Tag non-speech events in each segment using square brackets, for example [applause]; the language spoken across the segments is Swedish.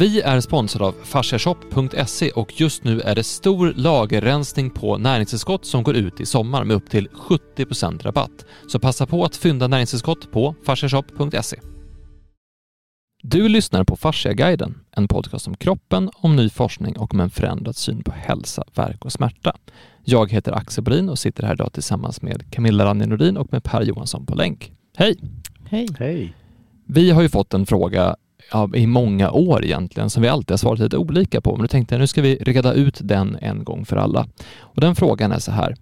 Vi är sponsrade av fasciashop.se och just nu är det stor lagerrensning på näringstillskott som går ut i sommar med upp till 70% rabatt. Så passa på att fynda näringstillskott på fasciashop.se. Du lyssnar på Fasciaguiden, en podcast om kroppen, om ny forskning och om en förändrad syn på hälsa, verk och smärta. Jag heter Axel Bolin och sitter här idag tillsammans med Camilla Ranje Nordin och med Per Johansson på länk. Hej! Hej! Hej! Vi har ju fått en fråga ja, i många år egentligen som vi alltid har svarat lite olika på. Men nu tänkte jag nu ska vi reda ut den en gång för alla. Och den frågan är så här.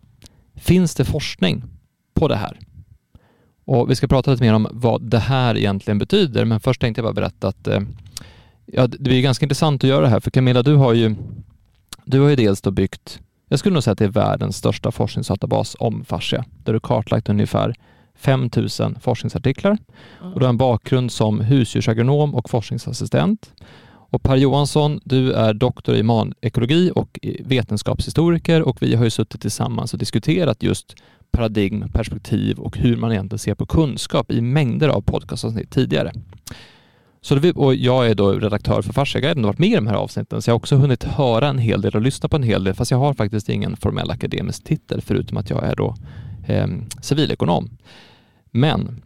Finns det forskning på det här? Och vi ska prata lite mer om vad det här egentligen betyder. Men först tänkte jag bara berätta att eh, ja, det är ganska intressant att göra det här. För Camilla, du har ju, du har ju dels då byggt, jag skulle nog säga att det är världens största forskningsdatabas om fascia, där du kartlagt ungefär 5000 forskningsartiklar. Och du har en bakgrund som husdjursagronom och forskningsassistent. Och Per Johansson, du är doktor i manekologi och vetenskapshistoriker. Och vi har ju suttit tillsammans och diskuterat just paradigm, perspektiv och hur man egentligen ser på kunskap i mängder av podcastavsnitt tidigare. Så det, och jag är då redaktör för Fasciaguiden och varit med i de här avsnitten, så jag har också hunnit höra en hel del och lyssna på en hel del, fast jag har faktiskt ingen formell akademisk titel förutom att jag är då eh, civilekonom. Men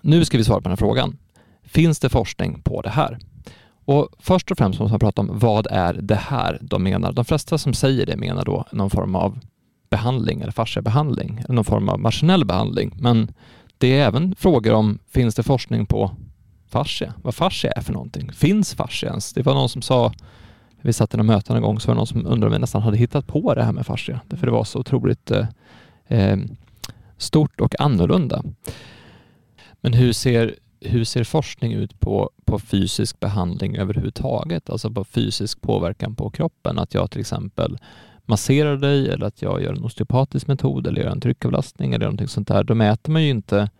nu ska vi svara på den här frågan. Finns det forskning på det här? Och först och främst måste man prata om vad är det här de menar. De flesta som säger det menar då någon form av behandling eller fasciabehandling, någon form av maskinell behandling. Men det är även frågor om, finns det forskning på fascia? Vad fascia är för någonting? Finns fascia ens? Det var någon som sa, vi satt i några möten en gång, så var det någon som undrade om vi nästan hade hittat på det här med fascia. För det var så otroligt eh, eh, stort och annorlunda. Men hur ser, hur ser forskning ut på, på fysisk behandling överhuvudtaget? Alltså på fysisk påverkan på kroppen? Att jag till exempel masserar dig eller att jag gör en osteopatisk metod eller gör en tryckavlastning eller någonting sånt där. Då mäter man ju inte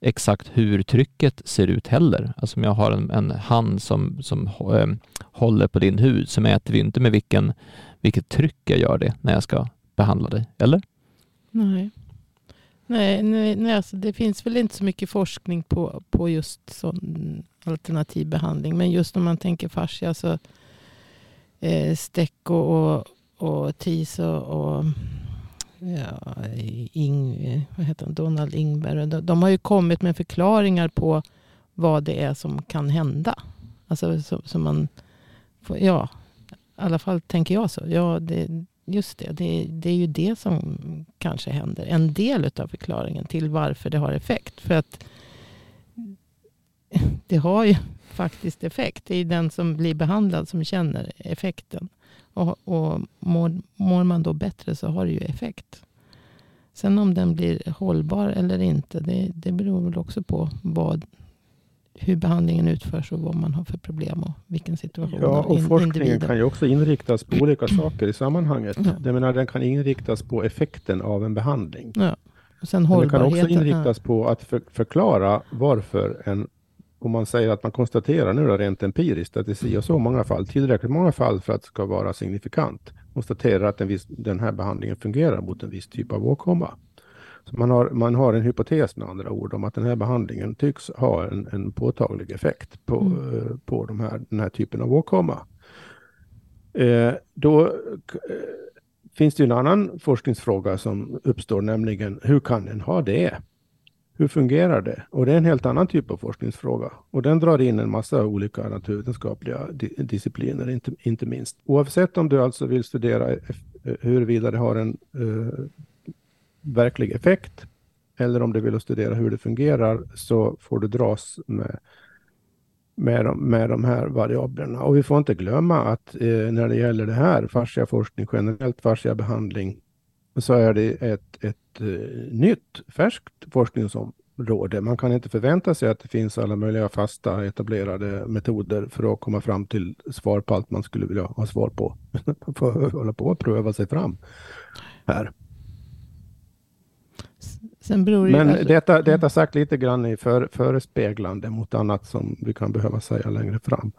exakt hur trycket ser ut heller. Alltså om jag har en, en hand som, som eh, håller på din hud så mäter vi inte med vilken, vilket tryck jag gör det när jag ska behandla dig, eller? Nej. Nej, nej, nej alltså det finns väl inte så mycket forskning på, på just sån alternativ behandling. Men just om man tänker fascia så eh, Steck och, och, och TIS och, och ja, Ing, vad heter han? Donald Ingberg. De, de, har ju kommit med förklaringar på vad det är som kan hända. Alltså så, så man, får, ja, i alla fall tänker jag så. Ja, det, Just det, det, det är ju det som kanske händer. En del av förklaringen till varför det har effekt. För att det har ju [laughs] faktiskt effekt. Det är den som blir behandlad som känner effekten. Och, och mår, mår man då bättre så har det ju effekt. Sen om den blir hållbar eller inte, det, det beror väl också på vad hur behandlingen utförs och vad man har för problem och vilken situation. Ja, och forskningen individen. kan ju också inriktas på olika [clears throat] saker i sammanhanget. Ja. Jag menar, den kan inriktas på effekten av en behandling. Ja. Och sen den kan också inriktas ja. på att för, förklara varför en om man säger att man konstaterar nu då rent empiriskt att det är så så många fall, tillräckligt många fall för att det ska vara signifikant, konstaterar att en viss, den här behandlingen fungerar mot en viss typ av åkomma. Man, har, man har en hypotes med andra ord om att den här behandlingen tycks ha en, en påtaglig effekt på, mm. Eh, på de här, den här typen av åkomma. Eh, då eh, finns det en annan forskningsfråga som uppstår, nämligen hur kan den ha det? Hur fungerar det? Och det är en helt annan typ av forskningsfråga. Och den drar in en massa olika naturvetenskapliga di discipliner, inte, inte minst. Oavsett om du alltså vill studera huruvida det har en uh, verklig effekt eller om du vill studera hur det fungerar så får du dras med, med, de, med de här variablerna. Och vi får inte glömma att eh, när det gäller det här, fasciaforskning generellt, fasciabehandling, så är det ett, ett eh, nytt, färskt forskningsområde. Man kan inte förvänta sig att det finns alla möjliga fasta etablerade metoder för att komma fram till svar på allt man skulle vilja ha svar på. [laughs] man får hålla på och pröva sig fram här. Beror Men alltså, detta, detta sagt lite grann i för, förespeglande mot annat som vi kan behöva säga längre fram.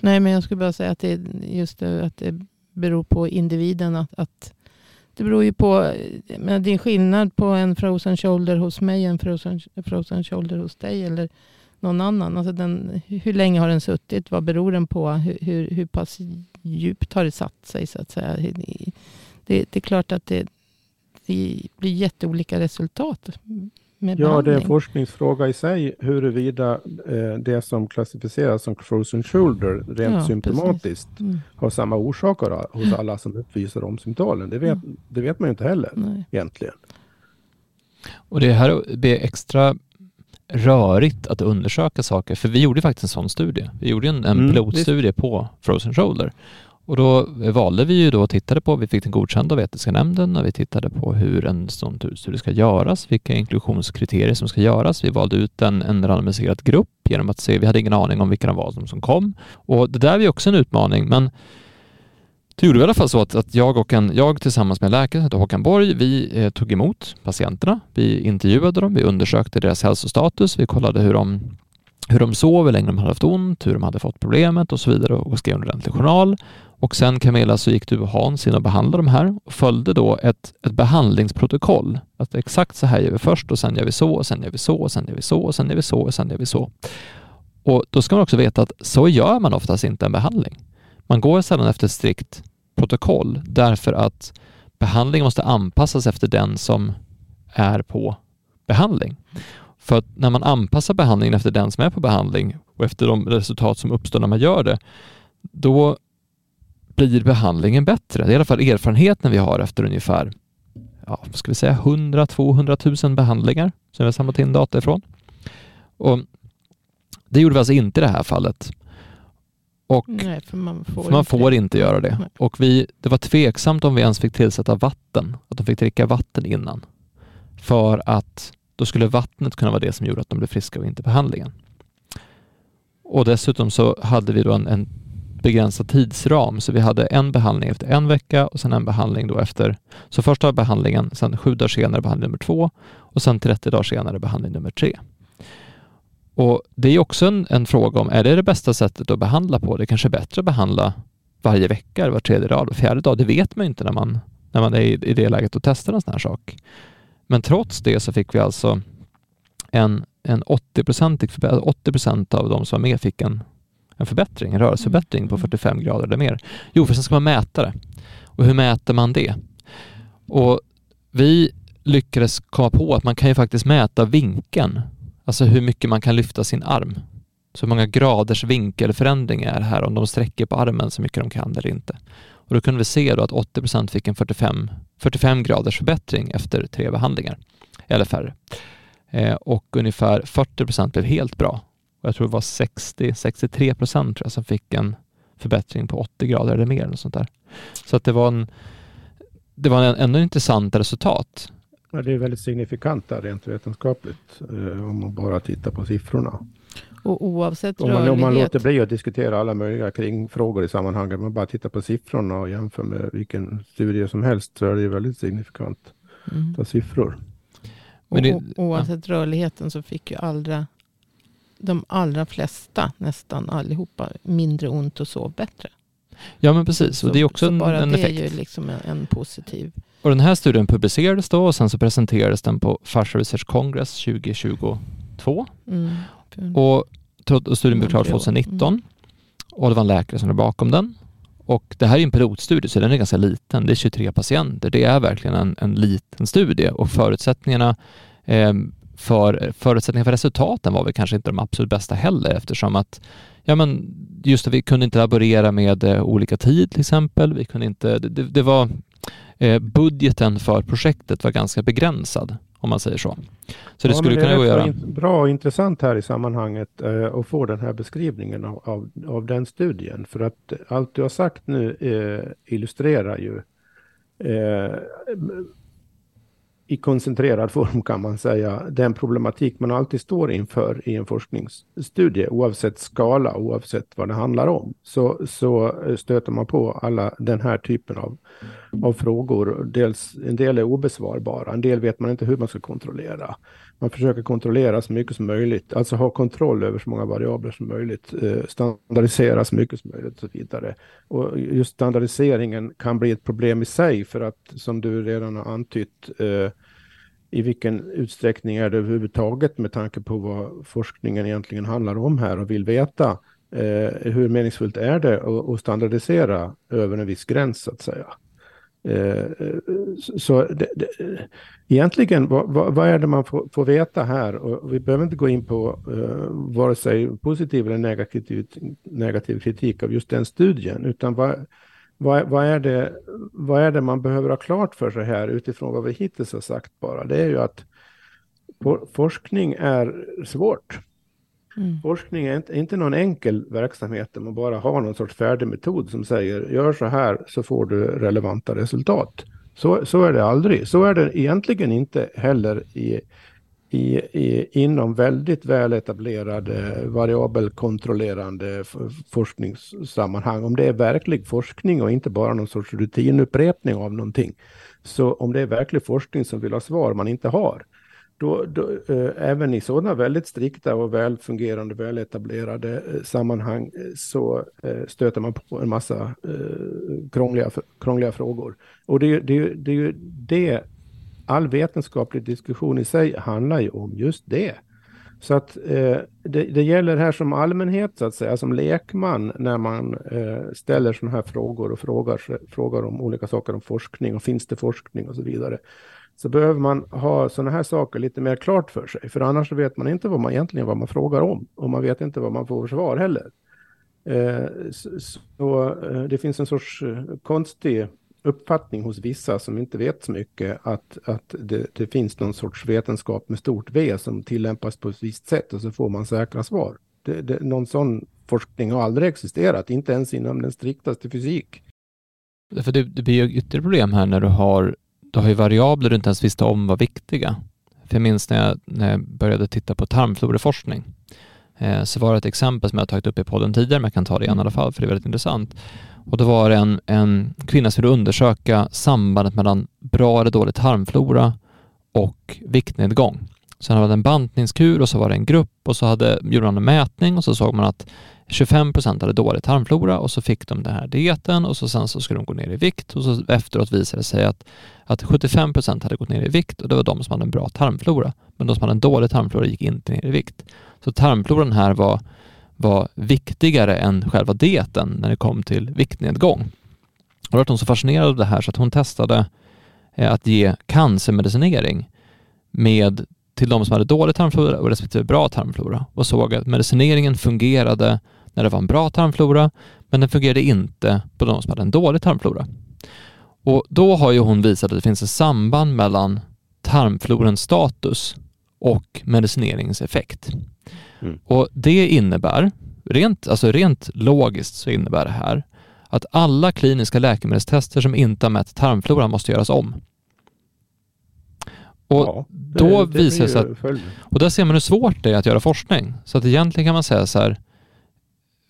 Nej, men jag skulle bara säga att det, just det, att det beror på individen. Att, att det beror ju på, men det är skillnad på en frozen shoulder hos mig och en frozen, frozen shoulder hos dig. Eller någon annan. Alltså den, hur länge har den suttit? Vad beror den på? Hur, hur, hur pass djupt har det satt sig? så att säga? Det, det är klart att det, det blir jätteolika resultat med ja, behandling. det är en forskningsfråga i sig huruvida eh, det som klassificeras som frozen shoulder rent ja, symptomatiskt mm. har samma orsaker hos mm. alla som uppvisar de symptomen. Det vet, mm. det vet man ju inte heller Nej. egentligen. Och det här blir extra rörigt att undersöka saker, för vi gjorde faktiskt en sån studie. Vi gjorde en, en mm, pilotstudie på frozen shoulder och då valde vi ju då och tittade på, vi fick den godkänd av etiska nämnden och vi tittade på hur en sån studie ska göras, vilka inklusionskriterier som ska göras. Vi valde ut en, en randomiserad grupp genom att se, vi hade ingen aning om vilka de var som kom. Och det där är också en utmaning, men det gjorde vi i alla fall så att, att jag, och en, jag tillsammans med en läkare som Håkan Borg, vi eh, tog emot patienterna. Vi intervjuade dem, vi undersökte deras hälsostatus, vi kollade hur de hur de sov, hur länge de hade haft ont, hur de hade fått problemet och så vidare och skrev en ordentlig journal. Och sen Camilla så gick du och Hans in och behandlade de här och följde då ett, ett behandlingsprotokoll. Att exakt så här gör vi först och sen gör vi så och sen gör vi så och sen gör vi så och sen gör vi så och sen gör vi så. Och då ska man också veta att så gör man oftast inte en behandling. Man går sällan efter ett strikt protokoll därför att behandlingen måste anpassas efter den som är på behandling. För att när man anpassar behandlingen efter den som är på behandling och efter de resultat som uppstår när man gör det, då blir behandlingen bättre. Det är i alla fall erfarenheten vi har efter ungefär ja, ska vi säga 100-200 000 behandlingar som vi har samlat in data ifrån. Och det gjorde vi alltså inte i det här fallet. Och Nej, för man får, för man inte, får inte göra det. Nej. Och vi, det var tveksamt om vi ens fick tillsätta vatten, att de fick dricka vatten innan. För att då skulle vattnet kunna vara det som gjorde att de blev friska och inte behandlingen. Och dessutom så hade vi då en, en begränsad tidsram, så vi hade en behandling efter en vecka och sen en behandling då efter, så först har behandlingen, sen sju dagar senare behandling nummer två och sen 30 dagar senare behandling nummer tre. Och Det är också en, en, fråga om, är det det bästa sättet att behandla på? Det kanske är bättre att behandla varje vecka, var tredje dag, var fjärde dag. Det vet man ju inte när man, när man är i, i det läget och testar en sån här sak. Men trots det så fick vi alltså en, en 80-procentig 80 procent av de som var med fick en, en förbättring, en rörelseförbättring på 45 mm. grader eller mer. Jo, för sen ska man mäta det. Och hur mäter man det? Och vi lyckades komma på att man kan ju faktiskt mäta vinkeln, alltså hur mycket man kan lyfta sin arm. Så hur många graders vinkelförändring är här, om de sträcker på armen så mycket de kan eller inte. Och då kunde vi se då att 80% fick en 45, 45 graders förbättring efter tre behandlingar, eller färre. Eh, och ungefär 40% blev helt bra. Och jag tror det var 60-63 procent som fick en förbättring på 80 grader eller mer. Och sånt där. Så att det var en det var en ännu intressant resultat. Ja, det är väldigt signifikant där rent vetenskapligt eh, om man bara tittar på siffrorna. Och oavsett om man, rörlighet. Om man låter bli att diskutera alla möjliga kringfrågor i sammanhanget, man bara tittar på siffrorna och jämför med vilken studie som helst, så är det väldigt signifikant mm. siffror. Men det, och, oavsett ja. rörligheten så fick ju allra, de allra flesta, nästan allihopa, mindre ont och sov bättre. Ja men precis, så, och det är också en, en det effekt. är ju liksom en, en, positiv. Och den här studien publicerades då och sen så presenterades den på Fascia Research Congress 2022. Mm. Och, och studien blev klar 2019 mm. och det var en läkare som låg bakom den. Och det här är en pilotstudie så den är ganska liten. Det är 23 patienter. Det är verkligen en, en liten studie och förutsättningarna eh, för, förutsättningarna för resultaten var väl kanske inte de absolut bästa heller eftersom att ja men just att vi kunde inte laborera med eh, olika tid till exempel. Vi kunde inte, det, det var eh, budgeten för projektet var ganska begränsad om man säger så. Så det ja, skulle kunna gå att göra. Bra och intressant här i sammanhanget eh, att få den här beskrivningen av, av, av, den studien. För att allt du har sagt nu eh, illustrerar ju eh, i koncentrerad form kan man säga den problematik man alltid står inför i en forskningsstudie oavsett skala, oavsett vad det handlar om. Så, så eh, stöter man på alla den här typen av, av frågor. Dels, en del är obesvarbara, en del vet man inte hur man ska kontrollera. Man försöker kontrollera så mycket som möjligt, alltså ha kontroll över så många variabler som möjligt, eh, standardisera så mycket som möjligt och så vidare. Och just standardiseringen kan bli ett problem i sig för att som du redan har antytt eh, i vilken utsträckning är det överhuvudtaget med tanke på vad forskningen egentligen handlar om här och vill veta eh, hur meningsfullt är det att, att standardisera över en viss gräns så att säga. Eh, så det, det, egentligen, vad, vad, är det man får, får, veta här? Och vi behöver inte gå in på eh, vare sig positiv eller negativ, negativ kritik av just den studien, utan vad, vad, vad, är det, vad är det man behöver ha klart för sig här utifrån vad vi hittills har sagt bara? Det är ju att forskning är svårt. Mm. Forskning är inte, inte någon enkel verksamhet där man bara har någon sorts färdig metod som säger gör så här så får du relevanta resultat. Så, så är det aldrig. Så är det egentligen inte heller i, i, i, inom väldigt väl etablerade variabelkontrollerande forskningssammanhang. Om det är verklig forskning och inte bara någon sorts rutinupprepning av någonting. Så om det är verklig forskning som vill ha svar man inte har, då, då, eh, även i sådana väldigt strikta och välfungerande, väletablerade eh, sammanhang eh, så eh, stöter man på en massa eh, krångliga, krångliga frågor. Och det, det, det är ju det, all vetenskaplig diskussion i sig handlar ju om just det. Så att eh, det, det, gäller här som allmänhet, så att säga, som lekman, när man eh, ställer sådana här frågor och frågar, frågar om olika saker om forskning och finns det forskning och så vidare så behöver man ha sådana här saker lite mer klart för sig. För annars vet man inte vad man egentligen vad man frågar om. Och man vet inte vad man får för svar heller. Eh, så, så det finns en sorts eh, konstig uppfattning hos vissa som inte vet så mycket att, att det, det, finns någon sorts vetenskap med stort V som tillämpas på ett visst sätt och så får man säkra svar. Det, det, någon sån forskning har aldrig existerat, inte ens inom den striktaste fysik. För det, det blir ju ytterligare problem här när du har du har ju variabler du inte ens visste om var viktiga. För jag minns när jag, när jag började titta på tarmfloreforskning eh, så var det ett exempel som jag tagit upp i podden tidigare, men jag kan ta det igen i alla fall, för det är väldigt intressant. Och då var det en, en kvinna som ville undersöka sambandet mellan bra eller dålig tarmflora och viktnedgång. Sen var det en bantningskur och så var det en grupp och så hade, gjorde man en mätning och så såg man att 25 procent hade dålig tarmflora och så fick de den här dieten och så sen så skulle de gå ner i vikt och så efteråt visade det sig att, att 75 procent hade gått ner i vikt och det var de som hade en bra tarmflora. Men de som hade en dålig tarmflora gick inte ner i vikt. Så tarmfloran här var, var viktigare än själva dieten när det kom till viktnedgång. Och då var hon så fascinerad av det här så att hon testade eh, att ge cancermedicinering med till de som hade dålig tarmflora och respektive bra tarmflora och såg att medicineringen fungerade när det var en bra tarmflora, men den fungerade inte på de som hade en dålig tarmflora. Och då har ju hon visat att det finns ett samband mellan tarmflorens status och medicineringens effekt. Mm. Och det innebär, rent, alltså rent logiskt så innebär det här att alla kliniska läkemedelstester som inte har mätt tarmfloran måste göras om. Och ja, det, då det visar det sig att, och där ser man hur svårt det är att göra forskning. Så att egentligen kan man säga så här,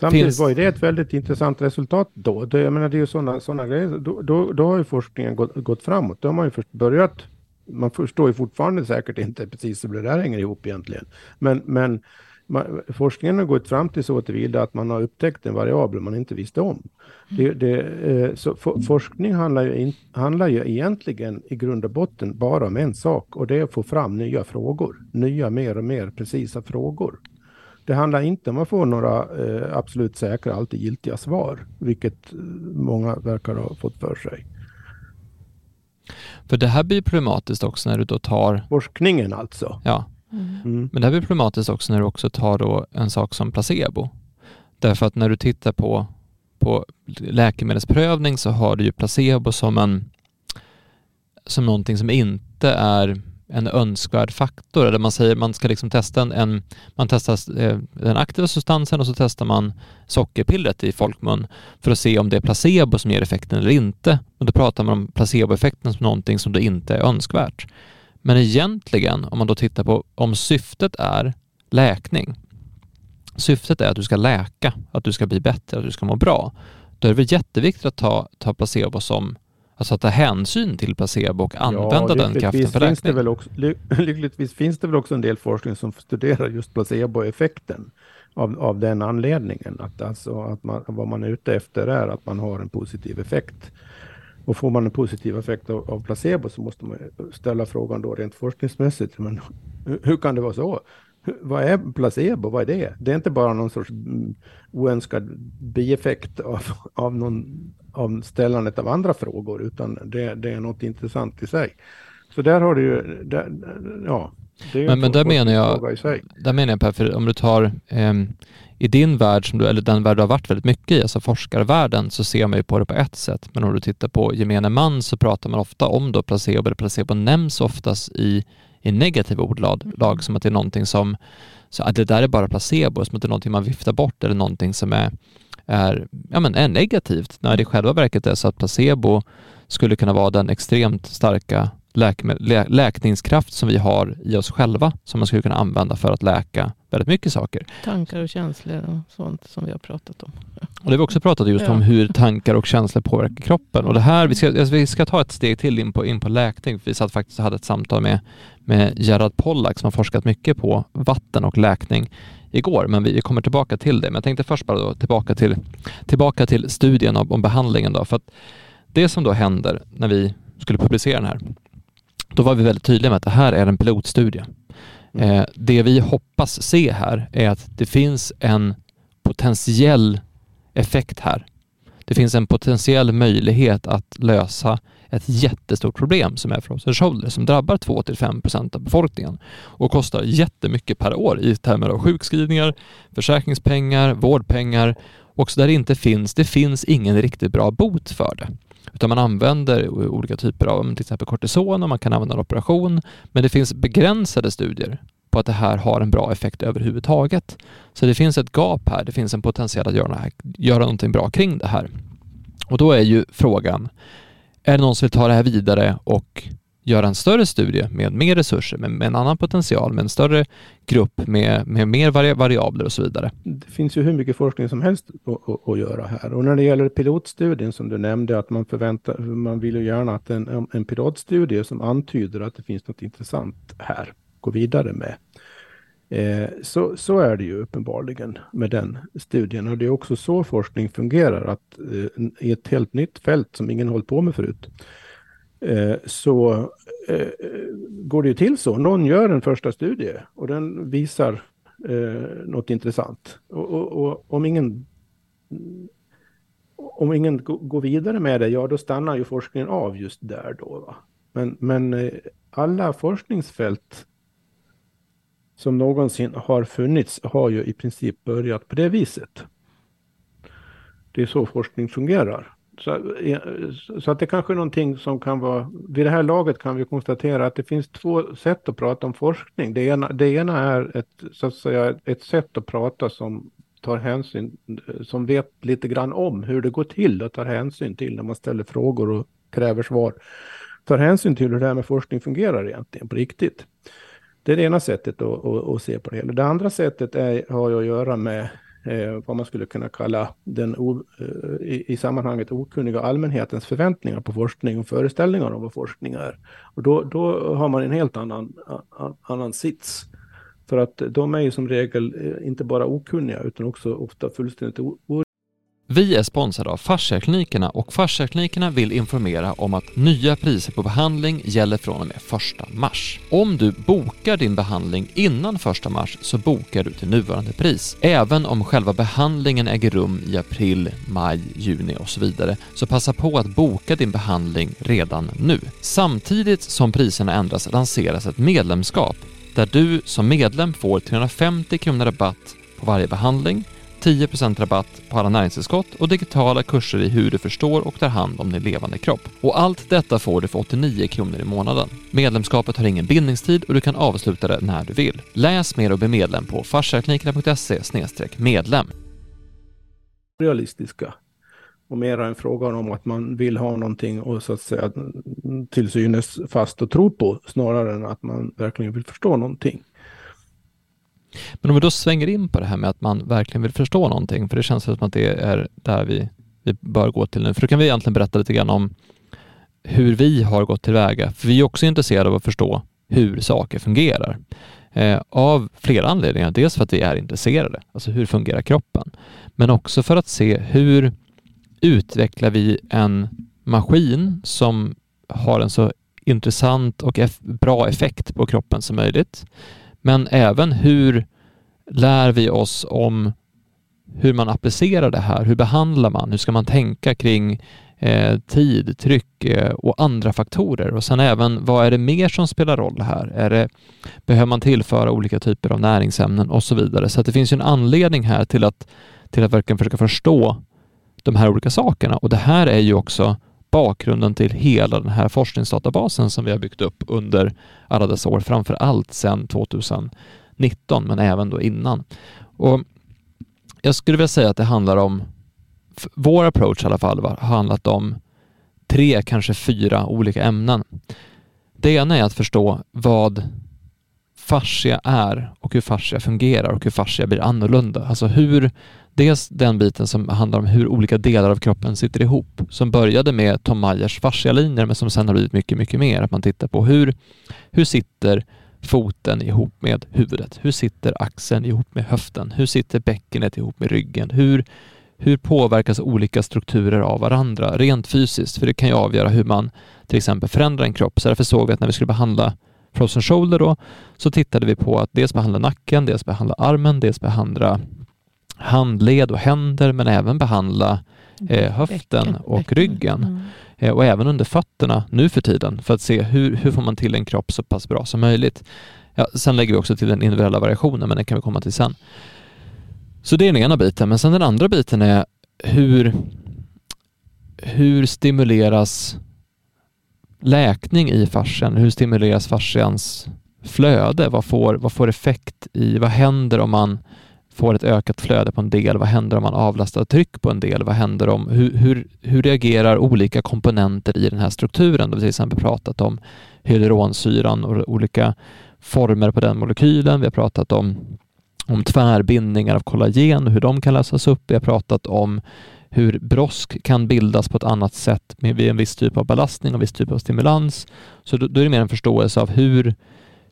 Samtidigt finns... var ju det ett väldigt intressant resultat då. Det, jag menar, det är ju sådana, sådana grejer. Då, då, då har ju forskningen gått, gått framåt. Då har man ju först börjat. Man förstår ju fortfarande säkert inte precis hur det där hänger ihop egentligen. Men, men man, forskningen har gått fram till så tillvida att man har upptäckt en variabel man inte visste om. Det, det, eh, så for, forskning handlar ju, in, handlar ju egentligen i grund och botten bara om en sak och det är att få fram nya frågor. Nya mer och mer precisa frågor. Det handlar inte om att få några eh, absolut säkra, alltid giltiga svar, vilket många verkar ha fått för sig. För det här blir problematiskt också när du då tar... Forskningen alltså? Ja. Mm. mm. Men det här blir problematiskt också när du också tar då en sak som placebo. Därför att när du tittar på, på läkemedelsprövning så har du ju placebo som en som någonting som inte är en önskvärd faktor. Eller man säger man ska liksom testa en, en man testar eh, den aktiva substansen och så testar man sockerpillret i folkmun för att se om det är placebo som ger effekten eller inte. Och då pratar man om placeboeffekten som någonting som då inte är önskvärt. Men egentligen, om man då tittar på om syftet är läkning, syftet är att du ska läka, att du ska bli bättre, att du ska må bra, då är det väl jätteviktigt att ta, ta placebo som Alltså att ta hänsyn till placebo och använda ja, den kraften för finns det väl också, [laughs] Lyckligtvis finns det väl också en del forskning som studerar just placeboeffekten av, av den anledningen. Att, alltså, att man, vad man är ute efter är att man har en positiv effekt. Och får man en positiv effekt av, av placebo så måste man ställa frågan då rent forskningsmässigt, men hur, hur kan det vara så? Vad är placebo? Vad är det? Det är inte bara någon sorts mm, oönskad bieffekt av, av, någon, av ställandet av andra frågor, utan det, det är något intressant i sig. Så där har du ju, där, ja. men, men där menar jag, där menar jag Per, för om du tar eh, i din värld, som du, eller den värld du har varit väldigt mycket i, alltså forskarvärlden, så ser man ju på det på ett sätt. Men om du tittar på gemene man så pratar man ofta om då placebo, eller placebo nämns oftast i, i negativa ordlag, lag, som att det är någonting som, så att det där är bara placebo, som att det är någonting man viftar bort eller någonting som är, är, ja, men är negativt, när det i själva verket är så att placebo skulle kunna vara den extremt starka lä läkningskraft som vi har i oss själva som man skulle kunna använda för att läka väldigt mycket saker. Tankar och känslor och sånt som vi har pratat om. Och det har vi också pratat just ja. om hur tankar och känslor påverkar kroppen. Och det här, vi ska, alltså vi ska ta ett steg till in på, in på läkning. Vi satt faktiskt och hade ett samtal med, med Gerard Pollack som har forskat mycket på vatten och läkning igår, men vi kommer tillbaka till det. Men jag tänkte först bara då tillbaka till, tillbaka till studien om, om behandlingen då, för att det som då händer när vi skulle publicera den här, då var vi väldigt tydliga med att det här är en pilotstudie. Mm. Eh, det vi hoppas se här är att det finns en potentiell effekt här. Det finns en potentiell möjlighet att lösa ett jättestort problem som är frozen shoulder som drabbar 2-5% av befolkningen och kostar jättemycket per år i termer av sjukskrivningar, försäkringspengar, vårdpengar och så där det inte finns, det finns ingen riktigt bra bot för det. Utan man använder olika typer av till exempel kortison och man kan använda en operation. Men det finns begränsade studier på att det här har en bra effekt överhuvudtaget. Så det finns ett gap här. Det finns en potential att göra, göra någonting bra kring det här. Och då är ju frågan, är det någon som vill ta det här vidare och göra en större studie med mer resurser, med, med en annan potential, med en större grupp med, med mer vari variabler och så vidare. Det finns ju hur mycket forskning som helst att, göra här. Och när det gäller pilotstudien som du nämnde, att man förväntar, man vill ju gärna att en, en pilotstudie som antyder att det finns något intressant här, gå vidare med. Eh, så, så är det ju uppenbarligen med den studien. Och det är också så forskning fungerar, att eh, i ett helt nytt fält som ingen hållit på med förut, Eh, så eh, går det ju till så. Någon gör en första studie och den visar eh, något intressant. Och, och, och om ingen om ingen går vidare med det, ja då stannar ju forskningen av just där då. Va? Men, men eh, alla forskningsfält som någonsin har funnits har ju i princip börjat på det viset. Det är så forskning fungerar. Så, så att det kanske är någonting som kan vara, vid det här laget kan vi konstatera att det finns två sätt att prata om forskning. Det ena, det ena är ett, så att säga, ett sätt att prata som tar hänsyn, som vet lite grann om hur det går till och tar hänsyn till när man ställer frågor och kräver svar. Tar hänsyn till hur det här med forskning fungerar egentligen på riktigt. Det är det ena sättet att, att, att se på det hela. Det andra sättet är, har att göra med eh, vad man skulle kunna kalla den o, eh, i, i, sammanhanget okunniga allmänhetens förväntningar på forskning och föreställningar om vad forskning är. Och då, då har man en helt annan, a, annan sits. För att de är ju som regel eh, inte bara okunniga utan också ofta fullständigt vi är sponsrade av Fasciaklinikerna och Fasciaklinikerna vill informera om att nya priser på behandling gäller från och med 1 mars. Om du bokar din behandling innan 1 mars så bokar du till nuvarande pris. Även om själva behandlingen äger rum i april, maj, juni och så vidare, så passa på att boka din behandling redan nu. Samtidigt som priserna ändras lanseras ett medlemskap där du som medlem får 350 kronor rabatt på varje behandling 10% rabatt på alla näringstillskott och digitala kurser i hur du förstår och tar hand om din levande kropp. Och allt detta får du för 89 kronor i månaden. Medlemskapet har ingen bindningstid och du kan avsluta det när du vill. Läs mer och bli medlem på fasciaklinikerna.se medlem. Realistiska och mera en fråga om att man vill ha någonting och så att säga till synes fast och tro på snarare än att man verkligen vill förstå någonting. Men om vi då svänger in på det här med att man verkligen vill förstå någonting, för det känns som att det är där vi, vi bör gå till nu. För då kan vi egentligen berätta lite grann om hur vi har gått tillväga. För vi är också intresserade av att förstå hur saker fungerar. Eh, av flera anledningar. Dels för att vi är intresserade, alltså hur fungerar kroppen? Men också för att se hur utvecklar vi en maskin som har en så intressant och bra effekt på kroppen som möjligt. Men även hur lär vi oss om hur man applicerar det här? Hur behandlar man? Hur ska man tänka kring eh, tid, tryck eh, och andra faktorer? Och sen även, vad är det mer som spelar roll här? Är det, behöver man tillföra olika typer av näringsämnen och så vidare? Så det finns ju en anledning här till att, till att verkligen försöka förstå de här olika sakerna och det här är ju också bakgrunden till hela den här forskningsdatabasen som vi har byggt upp under alla dessa år, framför allt sedan 2019, men även då innan. Och jag skulle vilja säga att det handlar om, vår approach i alla fall, har handlat om tre, kanske fyra olika ämnen. Det ena är att förstå vad fascia är och hur fascia fungerar och hur fascia blir annorlunda. Alltså hur, dels den biten som handlar om hur olika delar av kroppen sitter ihop, som började med Tom Meyers fascialinjer men som sen har blivit mycket, mycket mer. Att man tittar på hur, hur sitter foten ihop med huvudet? Hur sitter axeln ihop med höften? Hur sitter bäckenet ihop med ryggen? Hur, hur påverkas olika strukturer av varandra rent fysiskt? För det kan ju avgöra hur man till exempel förändrar en kropp. Så därför såg vi att när vi skulle behandla frozen shoulder då, så tittade vi på att dels behandla nacken, dels behandla armen, dels behandla handled och händer, men även behandla eh, höften bäcken, och bäcken. ryggen. Mm. Eh, och även under fötterna nu för tiden för att se hur, hur får man till en kropp så pass bra som möjligt. Ja, sen lägger vi också till den individuella variationen, men den kan vi komma till sen. Så det är den ena biten, men sen den andra biten är hur, hur stimuleras läkning i fascian? Hur stimuleras fascians flöde? Vad får, vad får effekt i, vad händer om man får ett ökat flöde på en del? Vad händer om man avlastar tryck på en del? Vad händer om hur, hur, hur reagerar olika komponenter i den här strukturen? Vi har till exempel pratat om hyaluronsyran och olika former på den molekylen. Vi har pratat om, om tvärbindningar av kollagen och hur de kan lösas upp. Vi har pratat om hur brosk kan bildas på ett annat sätt med vid en viss typ av belastning och viss typ av stimulans. Så då, då är det mer en förståelse av hur,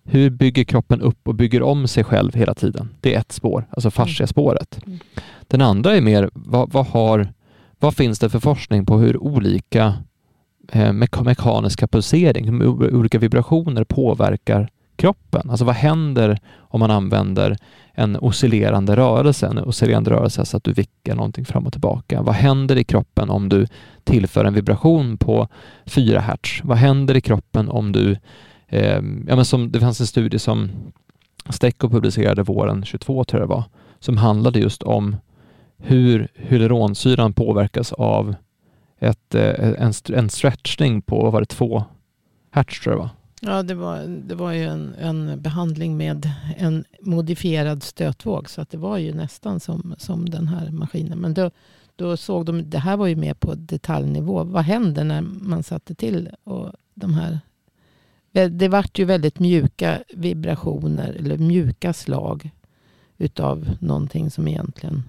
hur bygger kroppen upp och bygger om sig själv hela tiden? Det är ett spår, alltså mm. fasciaspåret. Mm. Den andra är mer, vad, vad, har, vad finns det för forskning på hur olika eh, mekaniska pulsering, olika vibrationer påverkar kroppen? Alltså vad händer om man använder en oscillerande rörelse, en oscillerande rörelse så att du vickar någonting fram och tillbaka. Vad händer i kroppen om du tillför en vibration på 4 hertz? Vad händer i kroppen om du eh, ja, men som, det fanns en studie som Stecco publicerade våren 22 tror jag det var, som handlade just om hur hyaluronsyran påverkas av ett, eh, en, en stretchning på, vad var det, 2 hertz tror jag det var. Ja, det var, det var ju en, en behandling med en modifierad stötvåg. Så att det var ju nästan som, som den här maskinen. Men då, då såg de, det här var ju mer på detaljnivå. Vad händer när man satte till och de här det vart ju väldigt mjuka vibrationer eller mjuka slag utav någonting som egentligen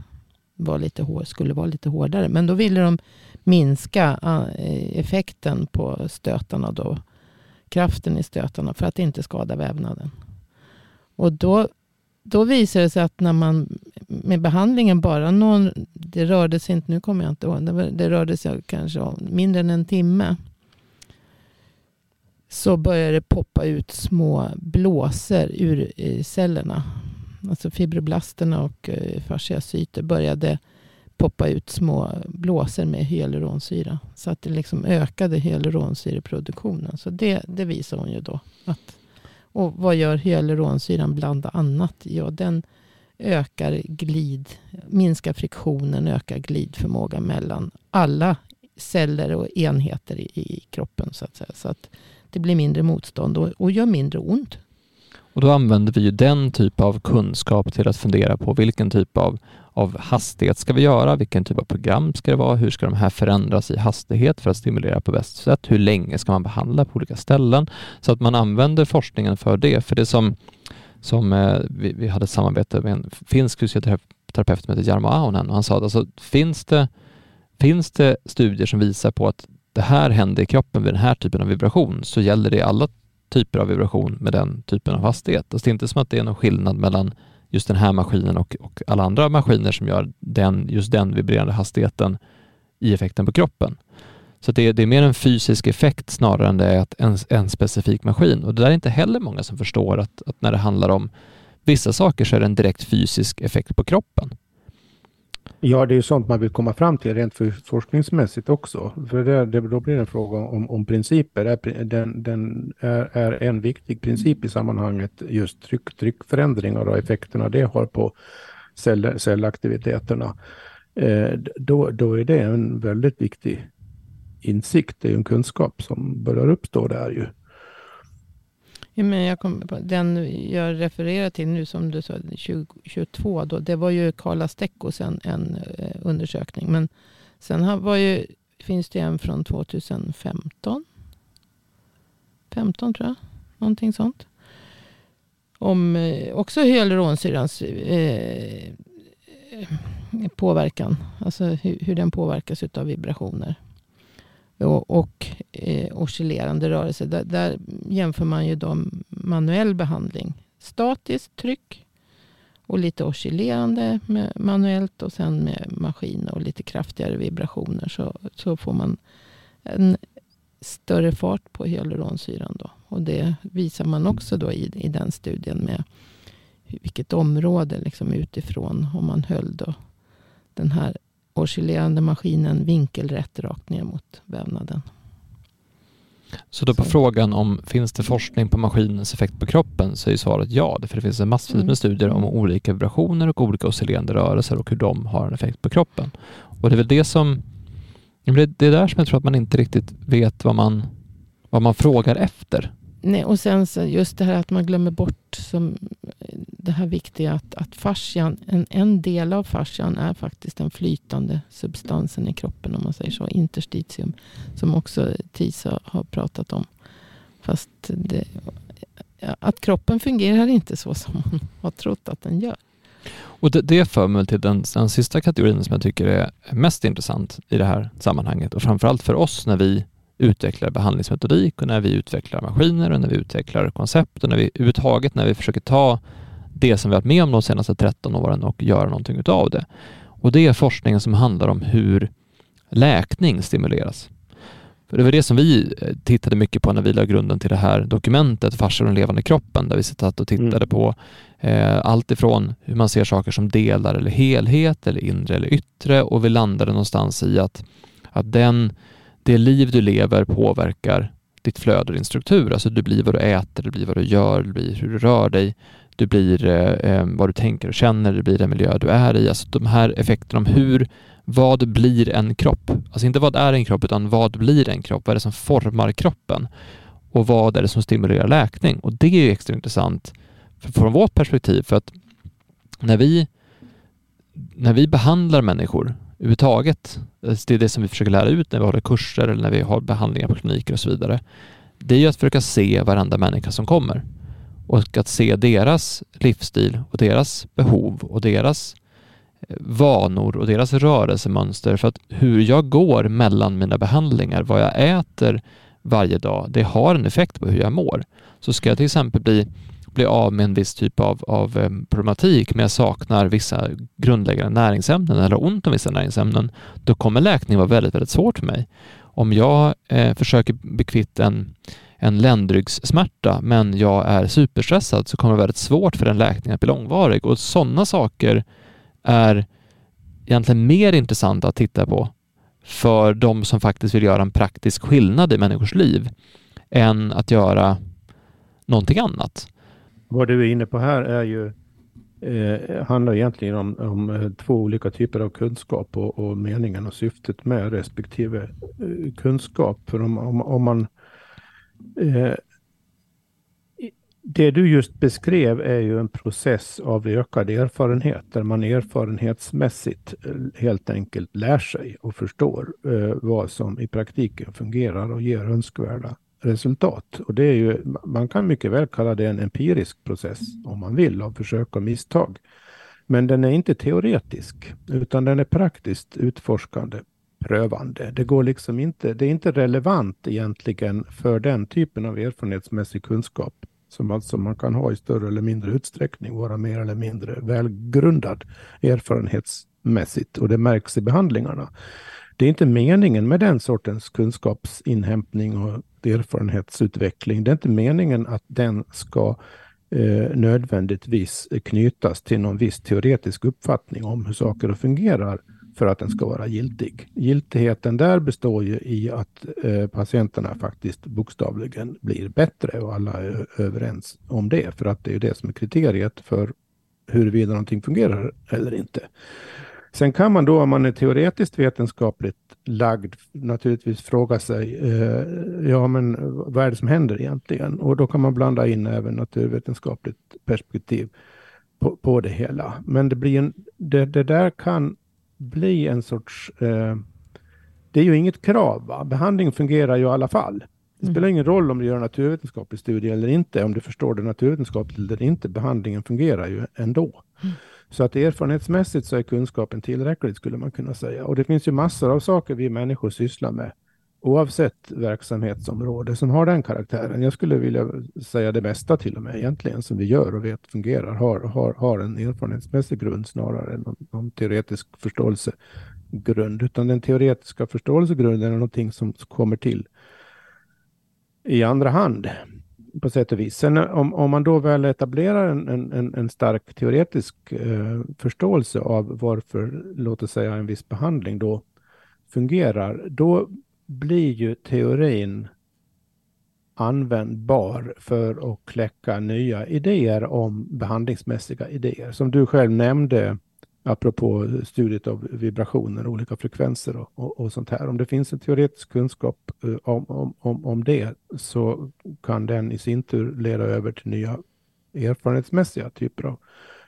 var lite hår, skulle vara lite hårdare. Men då ville de minska eh, effekten på stötarna då. Kraften i stötarna för att inte skada vävnaden. Och då, då visade det sig att när man med behandlingen bara någon, det rörde sig inte, nu kommer jag inte ihåg, det, det rörde sig kanske om mindre än en timme så började det poppa ut små blåsor ur cellerna. Alltså fibroblasterna och eh, fasciacyter började poppa ut små blåsor med hyaluronsyra. Så att det liksom ökade hyaluronsyreproduktionen. Så det, det visar hon ju då. Att, och vad gör hyaluronsyran bland annat? Ja, den ökar glid, minskar friktionen, ökar glidförmågan mellan alla celler och enheter i, i kroppen. Så att säga. Så att det blir mindre motstånd och, och gör mindre ont. Och då använder vi ju den typ av kunskap till att fundera på vilken typ av, av hastighet ska vi göra? Vilken typ av program ska det vara? Hur ska de här förändras i hastighet för att stimulera på bäst sätt? Hur länge ska man behandla på olika ställen? Så att man använder forskningen för det. För det som, som eh, vi, vi, hade samarbete med en finsk fysioterapeut som heter Jarmo Aunen och han sa att alltså, finns, det, finns det studier som visar på att det här händer i kroppen vid den här typen av vibration så gäller det alla typer av vibration med den typen av hastighet. Alltså det är inte som att det är någon skillnad mellan just den här maskinen och, och alla andra maskiner som gör den, just den vibrerande hastigheten i effekten på kroppen. Så det är, det är mer en fysisk effekt snarare än det är en, en specifik maskin. Och det där är inte heller många som förstår att, att när det handlar om vissa saker så är det en direkt fysisk effekt på kroppen. Ja, det är sånt man vill komma fram till rent för forskningsmässigt också. För det, det, då blir det en fråga om, om principer. Den, den är, är, en viktig princip i sammanhanget just tryck, tryckförändringar och effekterna det har på cell, cellaktiviteterna. Eh, då, då är det en väldigt viktig insikt, det är en kunskap som börjar uppstå där ju. Ja, men jag kom på, den jag refererar till nu som du sa, 2022, då, det var ju Karla Steckos en, en eh, undersökning. Men sen var ju, finns det en från 2015. 15 tror jag, någonting sånt. Om eh, också hyaluronsyrans eh, påverkan. Alltså hur, hur den påverkas av vibrationer och, och eh, oscillerande rörelse. Där, där, jämför man ju då manuell behandling. Statiskt tryck och lite oscillerande med manuellt och sen med maskin och lite kraftigare vibrationer. Så, så får man en större fart på hyaluronsyran. Då. Och det visar man också då i, i den studien med vilket område liksom utifrån om man höll då den här oscillerande maskinen vinkelrätt rakt ner mot vävnaden. Så då på så. frågan om finns det forskning på maskinens effekt på kroppen så är svaret ja, för det finns en massvis med mm. studier om olika vibrationer och olika oscillerande rörelser och hur de har en effekt på kroppen. Och det är väl det som det är där som jag tror att man inte riktigt vet vad man, vad man frågar efter. Nej, och sen så just det här att man glömmer bort som eh, det här viktiga att, att fascian, en, en del av fascian är faktiskt den flytande substansen i kroppen om man säger så. Interstitium. Som också Tisa har pratat om. Fast det, eh, att kroppen fungerar inte så som man [laughs] har trott att den gör. Och det, det för mig till den, den sista kategorin som jag tycker är mest intressant i det här sammanhanget och framförallt för oss när vi utvecklar behandlingsmetodik och när vi utvecklar maskiner och när vi utvecklar koncept och när vi överhuvudtaget när vi försöker ta det som vi varit med om de senaste 13 åren och göra någonting utav det. Och det är forskningen som handlar om hur läkning stimuleras. För det var det som vi eh, tittade mycket på när vi lade grunden till det här dokumentet, Farsor den levande kroppen, där vi satt och tittade mm. på eh, allt ifrån hur man ser saker som delar eller helhet eller inre eller yttre och vi landade någonstans i att, att den det liv du lever påverkar ditt flöde och din struktur. Alltså du blir vad du äter, du blir vad du gör, du blir hur du rör dig, du blir eh, eh vad du tänker och känner, du blir den miljö du är i. Alltså de här effekterna om hur, vad blir en kropp? Alltså inte vad är en kropp, utan vad blir en kropp? Vad är det som formar kroppen? Och vad är det som stimulerar läkning? Och det är ju extra intressant från vårt perspektiv, för att när vi, när vi behandlar människor överhuvudtaget. Alltså, det är det som vi försöker lära ut när vi håller kurser eller när vi har behandlingar på kliniker och så vidare. Det är ju att försöka se varenda människa som kommer och att se deras livsstil och deras behov och deras eh, vanor och deras rörelsemönster för att hur jag går mellan mina behandlingar, vad jag äter varje dag, det har en effekt på hur jag mår. Så ska jag till exempel bli bli av med en viss typ av, av eh, problematik, men jag saknar vissa grundläggande näringsämnen eller ont om vissa näringsämnen, då kommer läkning vara väldigt, väldigt svårt för mig. Om jag eh, försöker bli kvitt en, en ländryggssmärta, men jag är superstressad, så kommer det vara väldigt svårt för den läkningen att bli långvarig. Och sådana saker är egentligen mer intressanta att titta på för de som faktiskt vill göra en praktisk skillnad i människors liv än att göra någonting annat. Vad du är inne på här är ju eh, handlar egentligen om, om eh, två olika typer av kunskap och, och meningen och syftet med respektive eh, kunskap. För om, om, om man eh, det du just beskrev är ju en process av ökad erfarenhet där man erfarenhetsmässigt eh, helt enkelt lär sig och förstår eh, vad som i praktiken fungerar och ger önskvärda resultat. Och det är ju, man kan mycket väl kalla det en empirisk process om man vill av försök och misstag. Men den är inte teoretisk utan den är praktiskt utforskande, prövande. Det går liksom inte, det är inte relevant egentligen för den typen av erfarenhetsmässig kunskap som alltså man kan ha i större eller mindre utsträckning, vara mer eller mindre välgrundad erfarenhetsmässigt och det märks i behandlingarna det är inte meningen med den sortens kunskapsinhämtning och erfarenhetsutveckling. Det är inte meningen att den ska eh, nödvändigtvis knytas till någon viss teoretisk uppfattning om hur saker fungerar för att den ska vara giltig. Giltigheten där består ju i att eh, patienterna faktiskt bokstavligen blir bättre och alla är överens om det, för att det är det som är kriteriet för huruvida någonting fungerar eller inte. Sen kan man då, om man är teoretiskt vetenskapligt lagd, naturligtvis fråga sig, eh, ja men vad är det som händer egentligen? Och då kan man blanda in även naturvetenskapligt perspektiv på, på det hela. Men det, blir en, det, det där kan bli en sorts... Eh, det är ju inget krav. Va? Behandling fungerar ju i alla fall. Det spelar mm. ingen roll om du gör en naturvetenskaplig studie eller inte, om du förstår det naturvetenskapligt eller inte. Behandlingen fungerar ju ändå. Mm. Så att erfarenhetsmässigt så är kunskapen tillräcklig skulle man kunna säga. Och det finns ju massor av saker vi människor sysslar med oavsett verksamhetsområde som har den karaktären. Jag skulle vilja säga det mesta till och med egentligen som vi gör och vet fungerar har, har, har en erfarenhetsmässig grund snarare än någon, någon teoretisk förståelsegrund. Utan den teoretiska förståelsegrunden är någonting som kommer till i andra hand på sätt och vis. Sen eh, om, om man då väl etablerar en, en, en stark teoretisk eh, förståelse av varför, låt oss säga en viss behandling då fungerar, då blir ju teorin användbar för att kläcka nya idéer om behandlingsmässiga idéer. Som du själv nämnde, apropå studiet av vibrationer, olika frekvenser och, och, och sånt här. Om det finns en teoretisk kunskap eh, om, om, om, om det så kan den i sin tur leda över till nya erfarenhetsmässiga typer av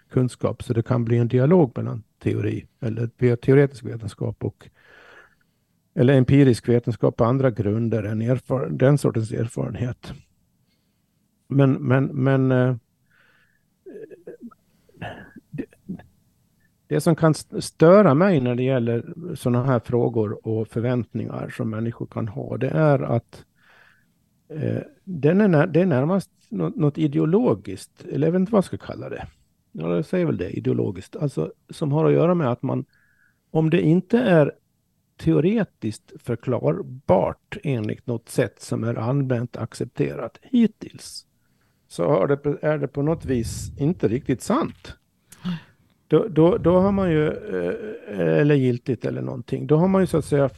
kunskap. Så det kan bli en dialog mellan teori eller teoretisk vetenskap och eller empirisk vetenskap på andra grunder än den sortens erfarenhet. Men, men, men eh, det, det, som kan störa mig när det gäller sådana här frågor och förväntningar som människor kan ha, det är att eh, den är, det är närmast något, något ideologiskt, eller jag vet inte vad jag ska kalla det. Ja, jag säger väl det, ideologiskt. Alltså som har att göra med att man, om det inte är teoretiskt förklarbart enligt något sätt som är allmänt accepterat hittills så det, är det på något vis inte riktigt sant. Då, då, då har man ju, eh, eh, eller giltigt eller någonting, då har man ju så att säga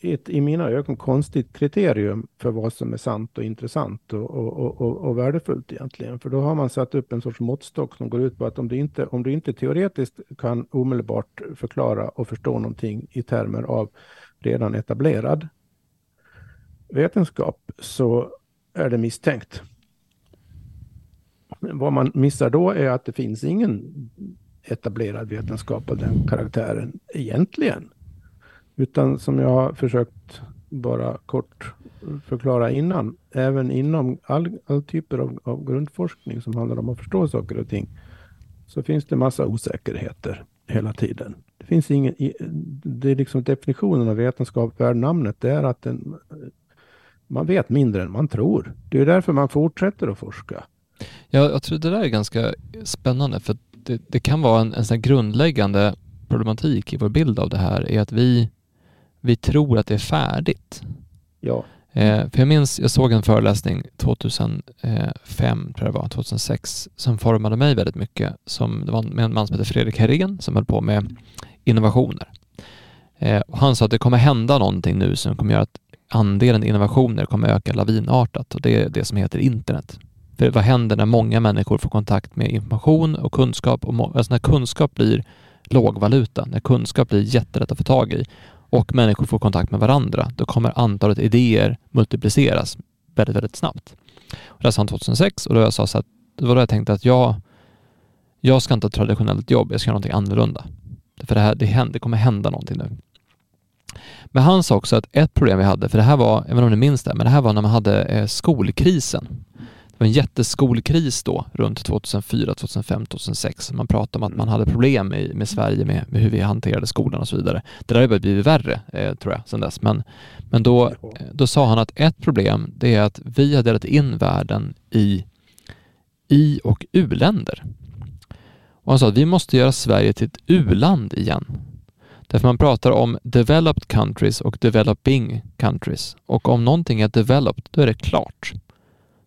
ett, i mina ögon konstigt kriterium för vad som är sant och intressant och, och, och, och, värdefullt egentligen. För då har man satt upp en sorts måttstock som går ut på att om du inte, om du inte teoretiskt kan omedelbart förklara och förstå någonting i termer av redan etablerad vetenskap så är det misstänkt. Vad man missar då är att det finns ingen etablerad vetenskap av den karaktären egentligen. Utan som jag har försökt bara kort förklara innan, även inom all, all typer av, av grundforskning som handlar om att förstå saker och ting, så finns det massa osäkerheter hela tiden. Det finns ingen, det är liksom definitionen av vetenskap värd namnet, det är att den, man vet mindre än man tror. Det är därför man fortsätter att forska. Ja, jag tror det där är ganska spännande, för det, det kan vara en, en sån grundläggande problematik i vår bild av det här, är att vi vi tror att det är färdigt. Ja. Eh, för jag minns, jag såg en föreläsning 2005, tror jag det var, 2006, som formade mig väldigt mycket. Som, det var med en man som heter Fredrik Herén som höll på med innovationer. Eh, han sa att det kommer hända någonting nu som kommer göra att andelen innovationer kommer öka lavinartat och det är det som heter internet. För vad händer när många människor får kontakt med information och kunskap? Och alltså när kunskap blir lågvaluta, när kunskap blir jättelätt att få tag i och människor får kontakt med varandra, då kommer antalet idéer multipliceras väldigt, väldigt snabbt. Och det sa han 2006 och då jag sa så att, det var då jag tänkte att jag, jag ska inte ha ett traditionellt jobb, jag ska göra någonting annorlunda. För det, här, det, händer, det kommer hända någonting nu. Men han sa också att ett problem vi hade, för det här var, jag vet inte om ni minns det, men det här var när man hade eh, skolkrisen. Det var en jätteskolkris då runt 2004, 2005, 2006. Man pratade om att man hade problem med, med Sverige med, med hur vi hanterade skolan och så vidare. Det där har blivit värre eh, tror jag sedan dess. Men, men då, då sa han att ett problem det är att vi har delat in världen i i och u-länder. Och han sa att vi måste göra Sverige till ett u-land igen. Därför man pratar om developed countries och developing countries. Och om någonting är developed, då är det klart.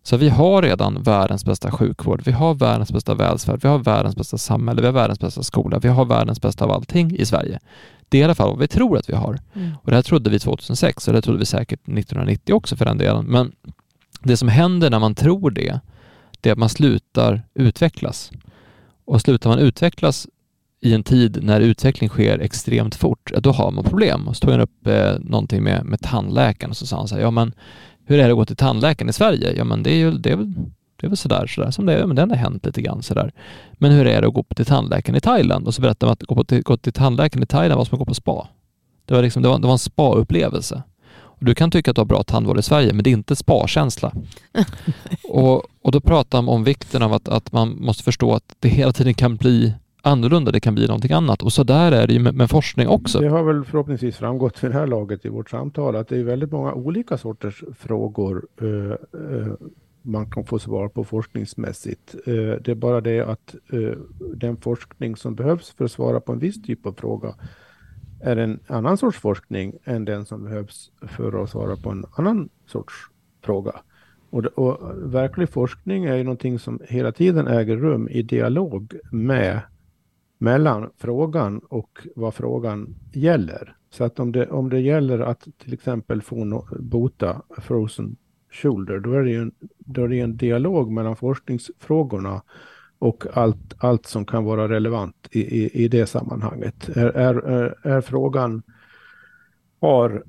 Så vi har redan världens bästa sjukvård, vi har världens bästa välfärd, vi har världens bästa samhälle, vi har världens bästa skola, vi har världens bästa av allting i Sverige. Det är i alla fall vad vi tror att vi har. Mm. Och det här trodde vi 2006 och det trodde vi säkert 1990 också för den delen. Men det som händer när man tror det, det är att man slutar utvecklas. Och slutar man utvecklas i en tid när utveckling sker extremt fort, då har man problem. Och så tog han upp eh, någonting med, med tandläkaren och så sa han så här, ja men hur är det att gå till tandläkaren i Sverige? Ja men det är ju det är väl, det är väl sådär, sådär som det är, men det har hänt lite grann sådär. Men hur är det att gå till tandläkaren i Thailand? Och så berättar man att gå, på till, gå till tandläkaren i Thailand var som att gå på spa. Det var, liksom, det var, det var en spa-upplevelse. Du kan tycka att du har bra tandvård i Sverige, men det är inte spa-känsla. [laughs] och, och då pratar man om vikten av att, att man måste förstå att det hela tiden kan bli annorlunda, det kan bli någonting annat. Och så där är det ju med, med, forskning också. Det har väl förhoppningsvis framgått vid det här laget i vårt samtal att det är väldigt många olika sorters frågor uh, uh, man kan få svar på forskningsmässigt. Uh, det är bara det att den forskning som behövs för att svara på en viss typ av fråga är en annan sorts forskning än den som behövs för att svara på en annan sorts fråga. Och, och verklig forskning är ju någonting som hela tiden äger rum i dialog med mellan frågan och vad frågan gäller. Så att om det, om det gäller att till exempel få no, bota frozen shoulder, då är det ju en, då är det en dialog mellan forskningsfrågorna och allt, allt som kan vara relevant i, i, i det sammanhanget. Är, är, är frågan, har,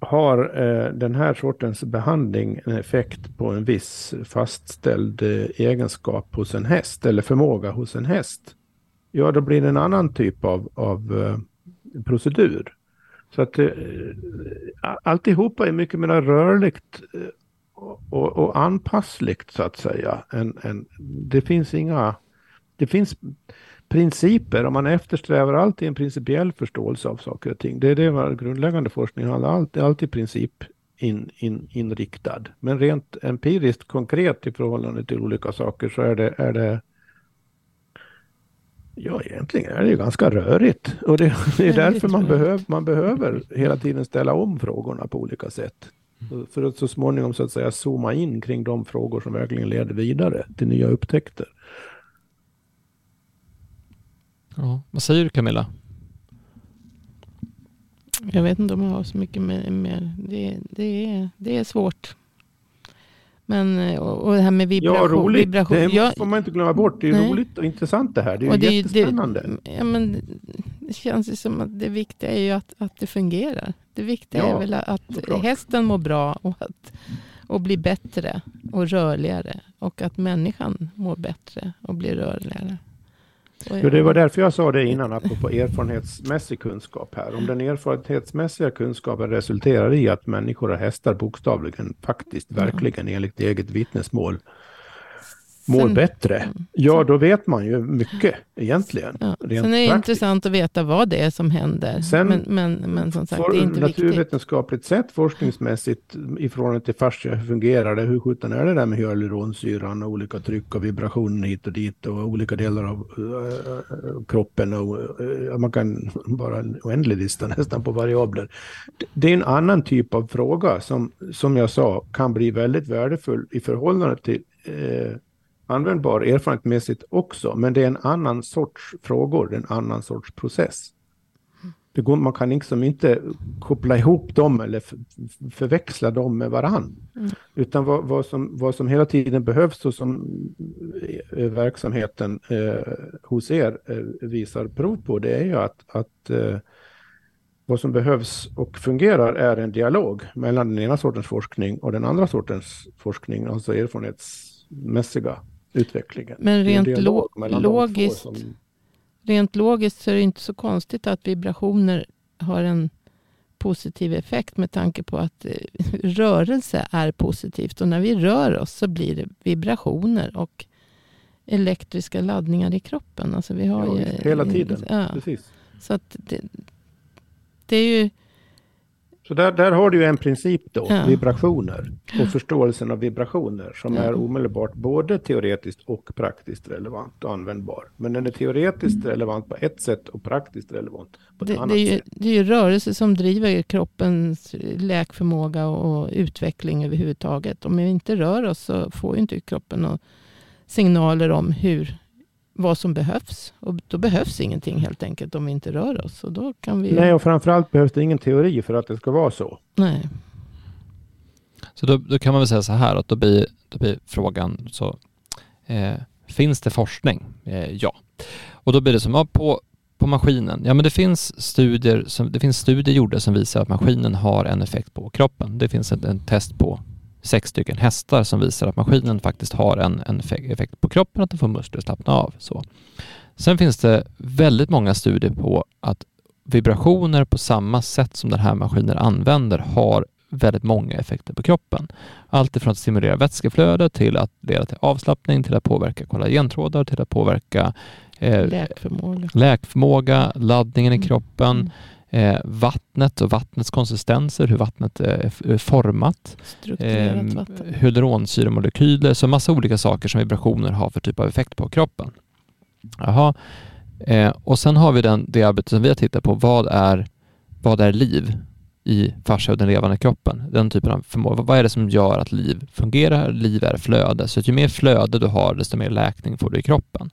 har eh, den här sortens behandling en effekt på en viss fastställd eh, egenskap hos en häst eller förmåga hos en häst? Ja då blir det en annan typ av, av eh, procedur. Så att eh, alltihopa är mycket mer rörligt eh, och, och, anpassligt så att säga. En, en, det finns inga, det finns principer, och man eftersträvar alltid en principiell förståelse av saker och ting. Det är det vad grundläggande forskning handlar om, alltid, alltid princip in, in, inriktad. Men rent empiriskt konkret i förhållande till olika saker så är det, är det Ja, egentligen är det ju ganska rörigt. Och det, det är därför man, behöv, man behöver hela tiden ställa om frågorna på olika sätt. För att så småningom så att säga zooma in kring de frågor som verkligen leder vidare till nya upptäckter. Ja, vad säger du Camilla? Jag vet inte om jag har så mycket mer. Det, det, är, det är svårt. Men, eh, och, det här med vibration. Ja, roligt. Vibration. Det får man inte glömma bort. Det är nej. roligt och intressant det här. Det är och det, jättespännande. Det, ja, men det känns ju som att det viktiga är ju att, att det fungerar. Det viktiga ja, är väl att såklart. hästen mår bra och, att, och blir bättre och rörligare. Och att människan mår bättre och blir rörligare. Jo, det var därför jag sa det innan, apropå erfarenhetsmässig kunskap här. Om den erfarenhetsmässiga kunskapen resulterar i att människor och hästar bokstavligen, faktiskt, verkligen enligt eget vittnesmål, mår Sen, bättre, mm. ja då vet man ju mycket egentligen. Ja. Sen är det praktiskt. intressant att veta vad det är som händer. Sen, men, men, men som sagt, det är inte naturvetenskapligt viktigt. sett, forskningsmässigt, i förhållande till fascia, hur fungerar det? Hur sjutton är det där med hyaluronsyran och olika tryck och vibrationer hit och dit och olika delar av uh, kroppen och uh, man kan bara en oändlig lista [laughs] nästan på variabler. Det är en annan typ av fråga som, som jag sa, kan bli väldigt värdefull i förhållande till uh, användbar erfarenhetsmässigt också, men det är en annan sorts frågor, en annan sorts process. Det går, man kan liksom inte koppla ihop dem eller förväxla dem med varann. Mm. Utan vad, vad, som, vad som hela tiden behövs och som eh, verksamheten eh, hos er eh, visar prov på, det är ju att, att eh, vad som behövs och fungerar är en dialog mellan den ena sortens forskning och den andra sortens forskning, alltså erfarenhetsmässiga utvecklingen. Men rent lo logiskt, som... rent logiskt så är det inte så konstigt att vibrationer har en positiv effekt med tanke på att eh, [laughs] rörelse är positivt. Och när vi rör oss så blir det vibrationer och elektriska laddningar i kroppen. Alltså vi har ja, ju, hela tiden. Ja. Precis. Så att det, det är ju Så där, där har du ju en princip då, ja. vibrationer och förståelsen av vibrationer som ja. är omedelbart både teoretiskt och praktiskt relevant och användbar. Men den är teoretiskt relevant på ett sätt och praktiskt relevant på ett det, annat det är ju, sätt. Det är ju rörelse som driver kroppens läkförmåga och utveckling överhuvudtaget. Om vi inte rör oss så får ju inte kroppen några signaler om hur vad som behövs. Och då behövs ingenting helt enkelt om vi inte rör oss. Och då kan vi... Nej, och framförallt behövs det ingen teori för att det ska vara så. Nej. Så då, då kan man väl säga så här att då blir, då blir frågan så eh, finns det forskning? Eh, ja. Och då blir det som, ja, på, på maskinen, ja men det finns studier som, det finns studier gjorda som visar att maskinen har en effekt på kroppen. Det finns en, en test på sex stycken hästar som visar att maskinen faktiskt har en, en effekt på kroppen, att den får muskler att slappna av. Så. Sen finns det väldigt många studier på att vibrationer på samma sätt som den här maskinen använder har väldigt många effekter på kroppen. Allt ifrån att stimulera vätskeflödet till att leda till avslappning, till att påverka kollagentrådar, till att påverka eh, läkförmåga. läkförmåga, laddningen i mm. kroppen, mm vattnet och vattnets konsistenser, hur vattnet är format, eh, hyaluronsyremolekyler, så massa olika saker som vibrationer har för typ av effekt på kroppen. Jaha. Eh, och sen har vi den, det arbete som vi har tittat på, vad är, vad är liv i fascia och den levande kroppen? Den typen av förmåga. Vad är det som gör att liv fungerar? Liv är flöde, så ju mer flöde du har, desto mer läkning får du i kroppen.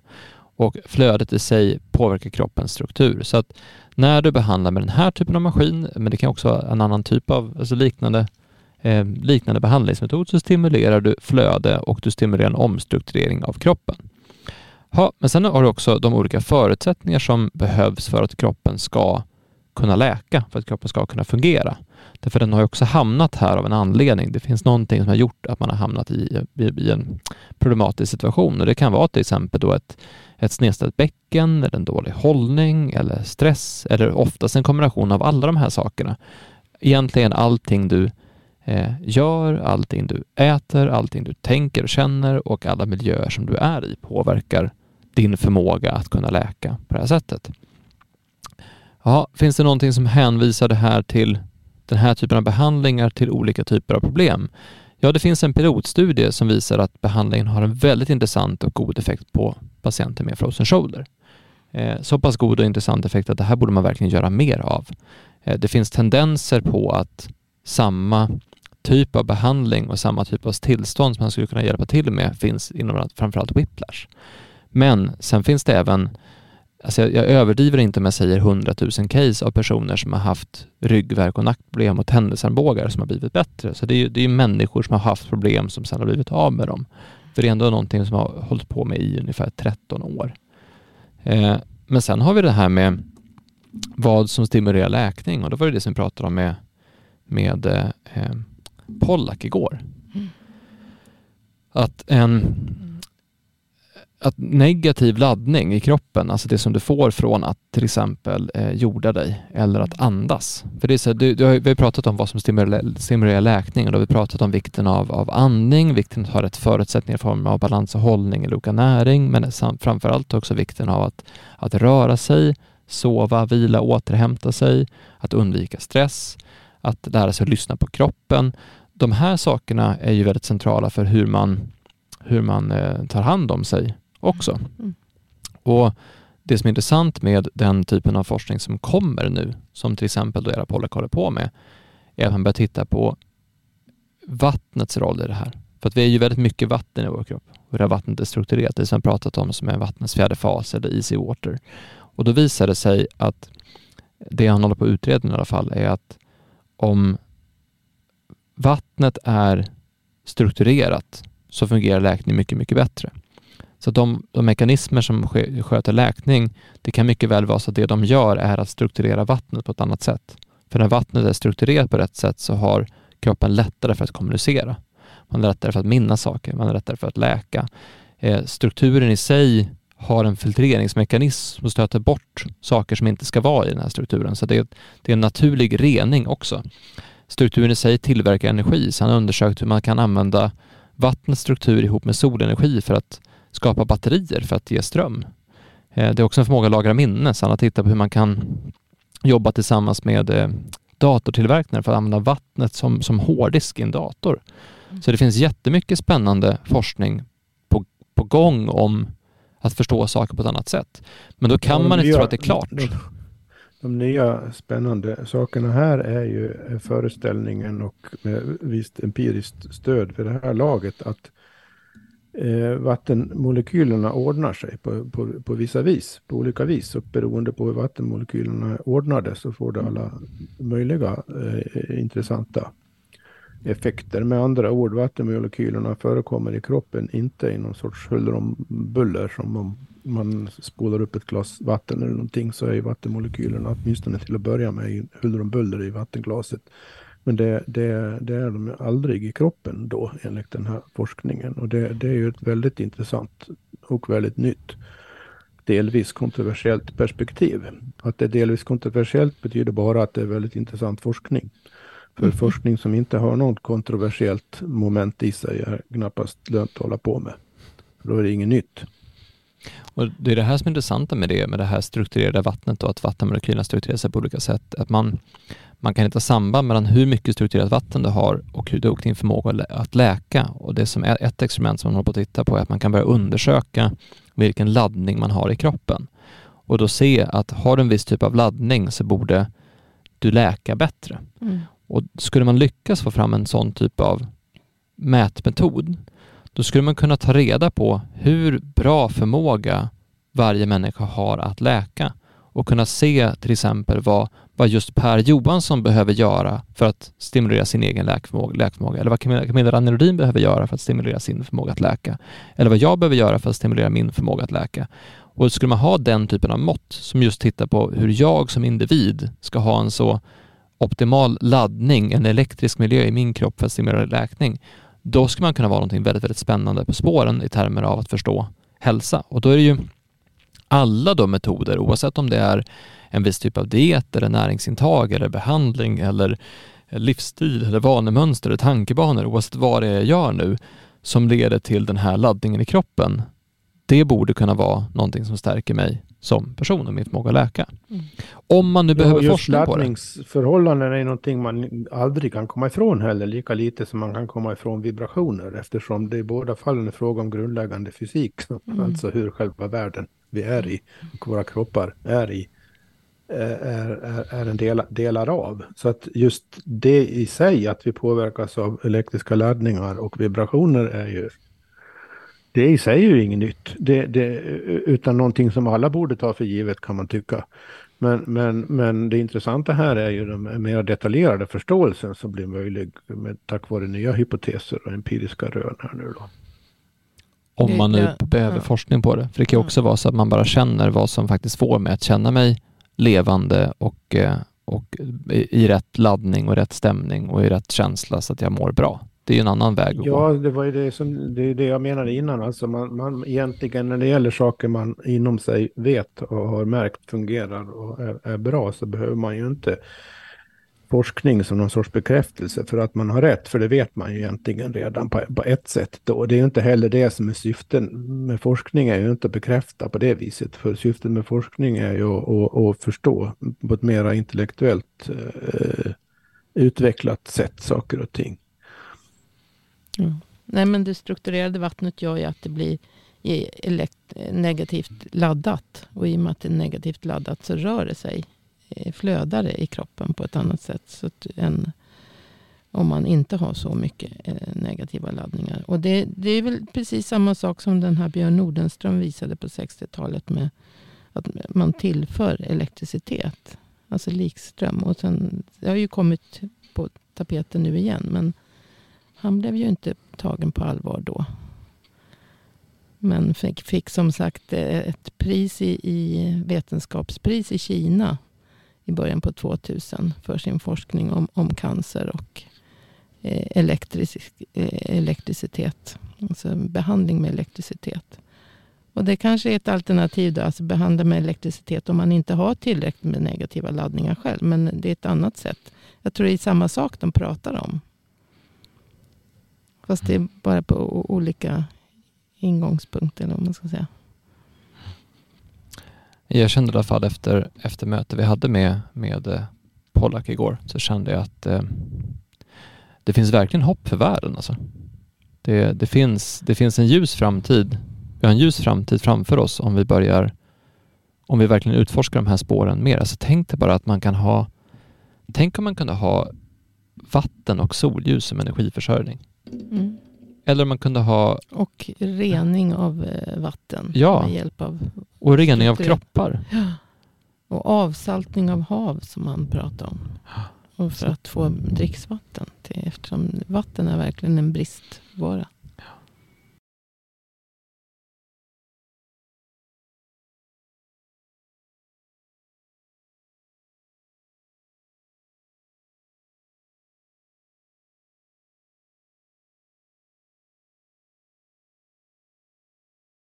Och flödet i sig påverkar kroppens struktur. Så att när du behandlar med den här typen av maskin, men det kan också vara en annan typ av alltså liknande, eh, liknande behandlingsmetod, så stimulerar du flöde och du stimulerar en omstrukturering av kroppen. Ha, men sen har du också de olika förutsättningar som behövs för att kroppen ska kunna läka, för att kroppen ska kunna fungera. Därför den har ju också hamnat här av en anledning. Det finns någonting som har gjort att man har hamnat i, i, i en problematisk situation och det kan vara till exempel då ett, ett snedställt bäcken eller en dålig hållning eller stress eller oftast en kombination av alla de här sakerna. Egentligen allting du eh, gör, allting du äter, allting du tänker och känner och alla miljöer som du är i påverkar din förmåga att kunna läka på det här sättet. Ja, finns det någonting som hänvisar det här till den här typen av behandlingar till olika typer av problem? Ja, det finns en pilotstudie som visar att behandlingen har en väldigt intressant och god effekt på patienter med frozen shoulder. Eh, så pass god och intressant effekt att det här borde man verkligen göra mer av. Eh, det finns tendenser på att samma typ av behandling och samma typ av tillstånd som man skulle kunna hjälpa till med finns inom framförallt whiplash. Men sen finns det även Alltså jag, jag överdriver inte om jag säger 100 000 case av personer som har haft ryggverk och nackproblem och tändelsarmbågar som har blivit bättre. Så det är ju det är människor som har haft problem som sedan har blivit av med dem. För det är ändå någonting som har hållit på med i ungefär 13 år. Eh, men sen har vi det här med vad som stimulerar läkning och då var det det som vi pratade om med, med eh, Pollack igår. Mm. Att en att negativ laddning i kroppen, alltså det som du får från att till exempel eh, jorda dig eller att andas. För det är så, du, du har, vi har pratat om vad som stimulerar, stimulerar läkning och då har vi pratat om vikten av, av andning, vikten av att ha rätt förutsättningar i form av balans och hållning eller olika näring, men framförallt också vikten av att, att röra sig, sova, vila, återhämta sig, att undvika stress, att lära sig att lyssna på kroppen. De här sakerna är ju väldigt centrala för hur man, hur man eh, tar hand om sig också. Mm. Och Det som är intressant med den typen av forskning som kommer nu, som till exempel era Pollack håller på med, är att man börjar titta på vattnets roll i det här. För att vi är ju väldigt mycket vatten i vår kropp och det här vattnet är strukturerat, det som jag pratat om som är vattnets fjärde fas eller easy water. Och då visar det sig att det han håller på att utreda i alla fall är att om vattnet är strukturerat så fungerar läkning mycket, mycket bättre. Så de, de mekanismer som sköter läkning, det kan mycket väl vara så att det de gör är att strukturera vattnet på ett annat sätt. För när vattnet är strukturerat på rätt sätt så har kroppen lättare för att kommunicera. Man är lättare för att minnas saker, man är lättare för att läka. Eh, strukturen i sig har en filtreringsmekanism som stöter bort saker som inte ska vara i den här strukturen. Så det, det är en naturlig rening också. Strukturen i sig tillverkar energi, så han har undersökt hur man kan använda vattnets struktur ihop med solenergi för att skapa batterier för att ge ström. Eh, det är också en förmåga att lagra minne, så han har tittat på hur man kan jobba tillsammans med eh, datortillverkare för att använda vattnet som, som hårddisk i en dator. Mm. Så det finns jättemycket spännande forskning på, på gång om att förstå saker på ett annat sätt. Men då kan man inte tro att det är klart. De, de, nya spännande sakerna här är ju föreställningen och med visst empiriskt stöd för det här laget att eh, vattenmolekylerna ordnar sig på, på, på vissa vis, på olika vis. Och beroende på hur vattenmolekylerna ordnade så får det alla möjliga eh, intressanta effekter. Med andra ord, vattenmolekylerna förekommer i kroppen inte i någon sorts huller om buller som om man spolar upp ett glas vatten eller någonting så är vattenmolekylerna åtminstone till att börja med huller om buller i vattenglaset. Men det, det, det, är de aldrig i kroppen då enligt den här forskningen. Och det, det är ju ett väldigt intressant och väldigt nytt delvis kontroversiellt perspektiv. Att det är delvis kontroversiellt betyder bara att det är väldigt intressant forskning. För mm. forskning som inte har något kontroversiellt moment i sig är knappast lönt att hålla på med. Då är det inget nytt. Och Det är det här som är intressant med det, med det här strukturerade vattnet och att vattenmolekylerna strukturerar sig på olika sätt. Att man, man kan hitta samband mellan hur mycket strukturerat vatten du har och hur och din förmåga att läka. Och det som är ett experiment som man håller på att titta på är att man kan börja undersöka vilken laddning man har i kroppen och då se att har du en viss typ av laddning så borde du läka bättre. Mm. Och skulle man lyckas få fram en sån typ av mätmetod, då skulle man kunna ta reda på hur bra förmåga varje människa har att läka och kunna se till exempel vad, vad just Per Johansson behöver göra för att stimulera sin egen läkförmåga, läkförmåga eller vad Camilla Ranelodin behöver göra för att stimulera sin förmåga att läka. Eller vad jag behöver göra för att stimulera min förmåga att läka. Och skulle man ha den typen av mått som just tittar på hur jag som individ ska ha en så optimal laddning, en elektrisk miljö i min kropp för att stimulera läkning, då ska man kunna vara någonting väldigt, väldigt spännande på spåren i termer av att förstå hälsa. Och då är det ju alla de metoder, oavsett om det är en viss typ av diet eller näringsintag eller behandling eller livsstil eller vanemönster eller tankebanor, oavsett vad det är jag gör nu, som leder till den här laddningen i kroppen. Det borde kunna vara någonting som stärker mig som person och min förmåga att läka. Mm. Om man nu behöver ja, forskning på det. Laddningsförhållanden är någonting man aldrig kan komma ifrån heller, lika lite som man kan komma ifrån vibrationer eftersom det i båda fallen är fråga om grundläggande fysik, [laughs] mm. alltså hur själva världen vi är i och våra kroppar är i är, är, är en del, delar av. Så att just det i sig, att vi påverkas av elektriska laddningar och vibrationer är ju det i sig är ju inget nytt, det, det, utan någonting som alla borde ta för givet kan man tycka. Men, men, men det intressanta här är ju den mer detaljerade förståelsen som blir möjlig med, tack vare nya hypoteser och empiriska rön här nu då. Om man nu behöver forskning på det. För det kan ju också vara så att man bara känner vad som faktiskt får mig att känna mig levande och, eh, och i rätt laddning och rätt stämning och i rätt känsla så att jag mår bra. Det är en annan väg att Ja, gå. det var ju det, som, det, är det jag menade innan. Alltså man, man, egentligen när det gäller saker man inom sig vet och har märkt fungerar och är, är bra så behöver man ju inte forskning som någon sorts bekräftelse för att man har rätt, för det vet man ju egentligen redan på, på ett sätt. Då. Det är ju inte heller det som är syften med forskning, är ju inte att bekräfta på det viset, för syftet med forskning är ju att, att, att förstå på ett mera intellektuellt eh, utvecklat sätt saker och ting. Mm. Nej, men det strukturerade vattnet gör ju att det blir negativt laddat. Och i och med att det är negativt laddat så rör det sig, eh, flödar det i kroppen på ett annat sätt. Så en, om man inte har så mycket eh, negativa laddningar. Och det, det är väl precis samma sak som den här Björn Nordenström visade på 60-talet med att man tillför elektricitet. Alltså likström. Och sen, det har ju kommit på tapeten nu igen. Men han blev ju inte tagen på allvar då. Men fick, fick som sagt eh, ett pris i, i vetenskapspris i Kina i början på 2000 för sin forskning om, om cancer och eh, elektrisk, eh, elektricitet. Alltså behandling med elektricitet. Och det kanske är ett alternativ då, alltså behandla med elektricitet om man inte har tillräckligt med negativa laddningar själv. Men det är ett annat sätt. Jag tror det är samma sak de pratar om. Fast det är bara på olika ingångspunkter. Eller vad man ska säga. Jag kände i alla fall efter, efter mötet vi hade med, med eh, Pollack igår så kände jag att eh, det finns verkligen hopp för världen. Alltså. Det, det, finns, det finns en ljus framtid. Vi har en ljus framtid framför oss om vi börjar om vi verkligen utforskar de här spåren mer. Alltså tänk dig bara att man kan ha Tänk om man kunde ha vatten och solljus som energiförsörjning. Mm. Eller man kunde ha... Och rening av eh, vatten ja. med hjälp av... Och rening av kroppar. Ja. Och avsaltning av hav som man pratar om. Och för att få dricksvatten. Till, eftersom vatten är verkligen en bristvara.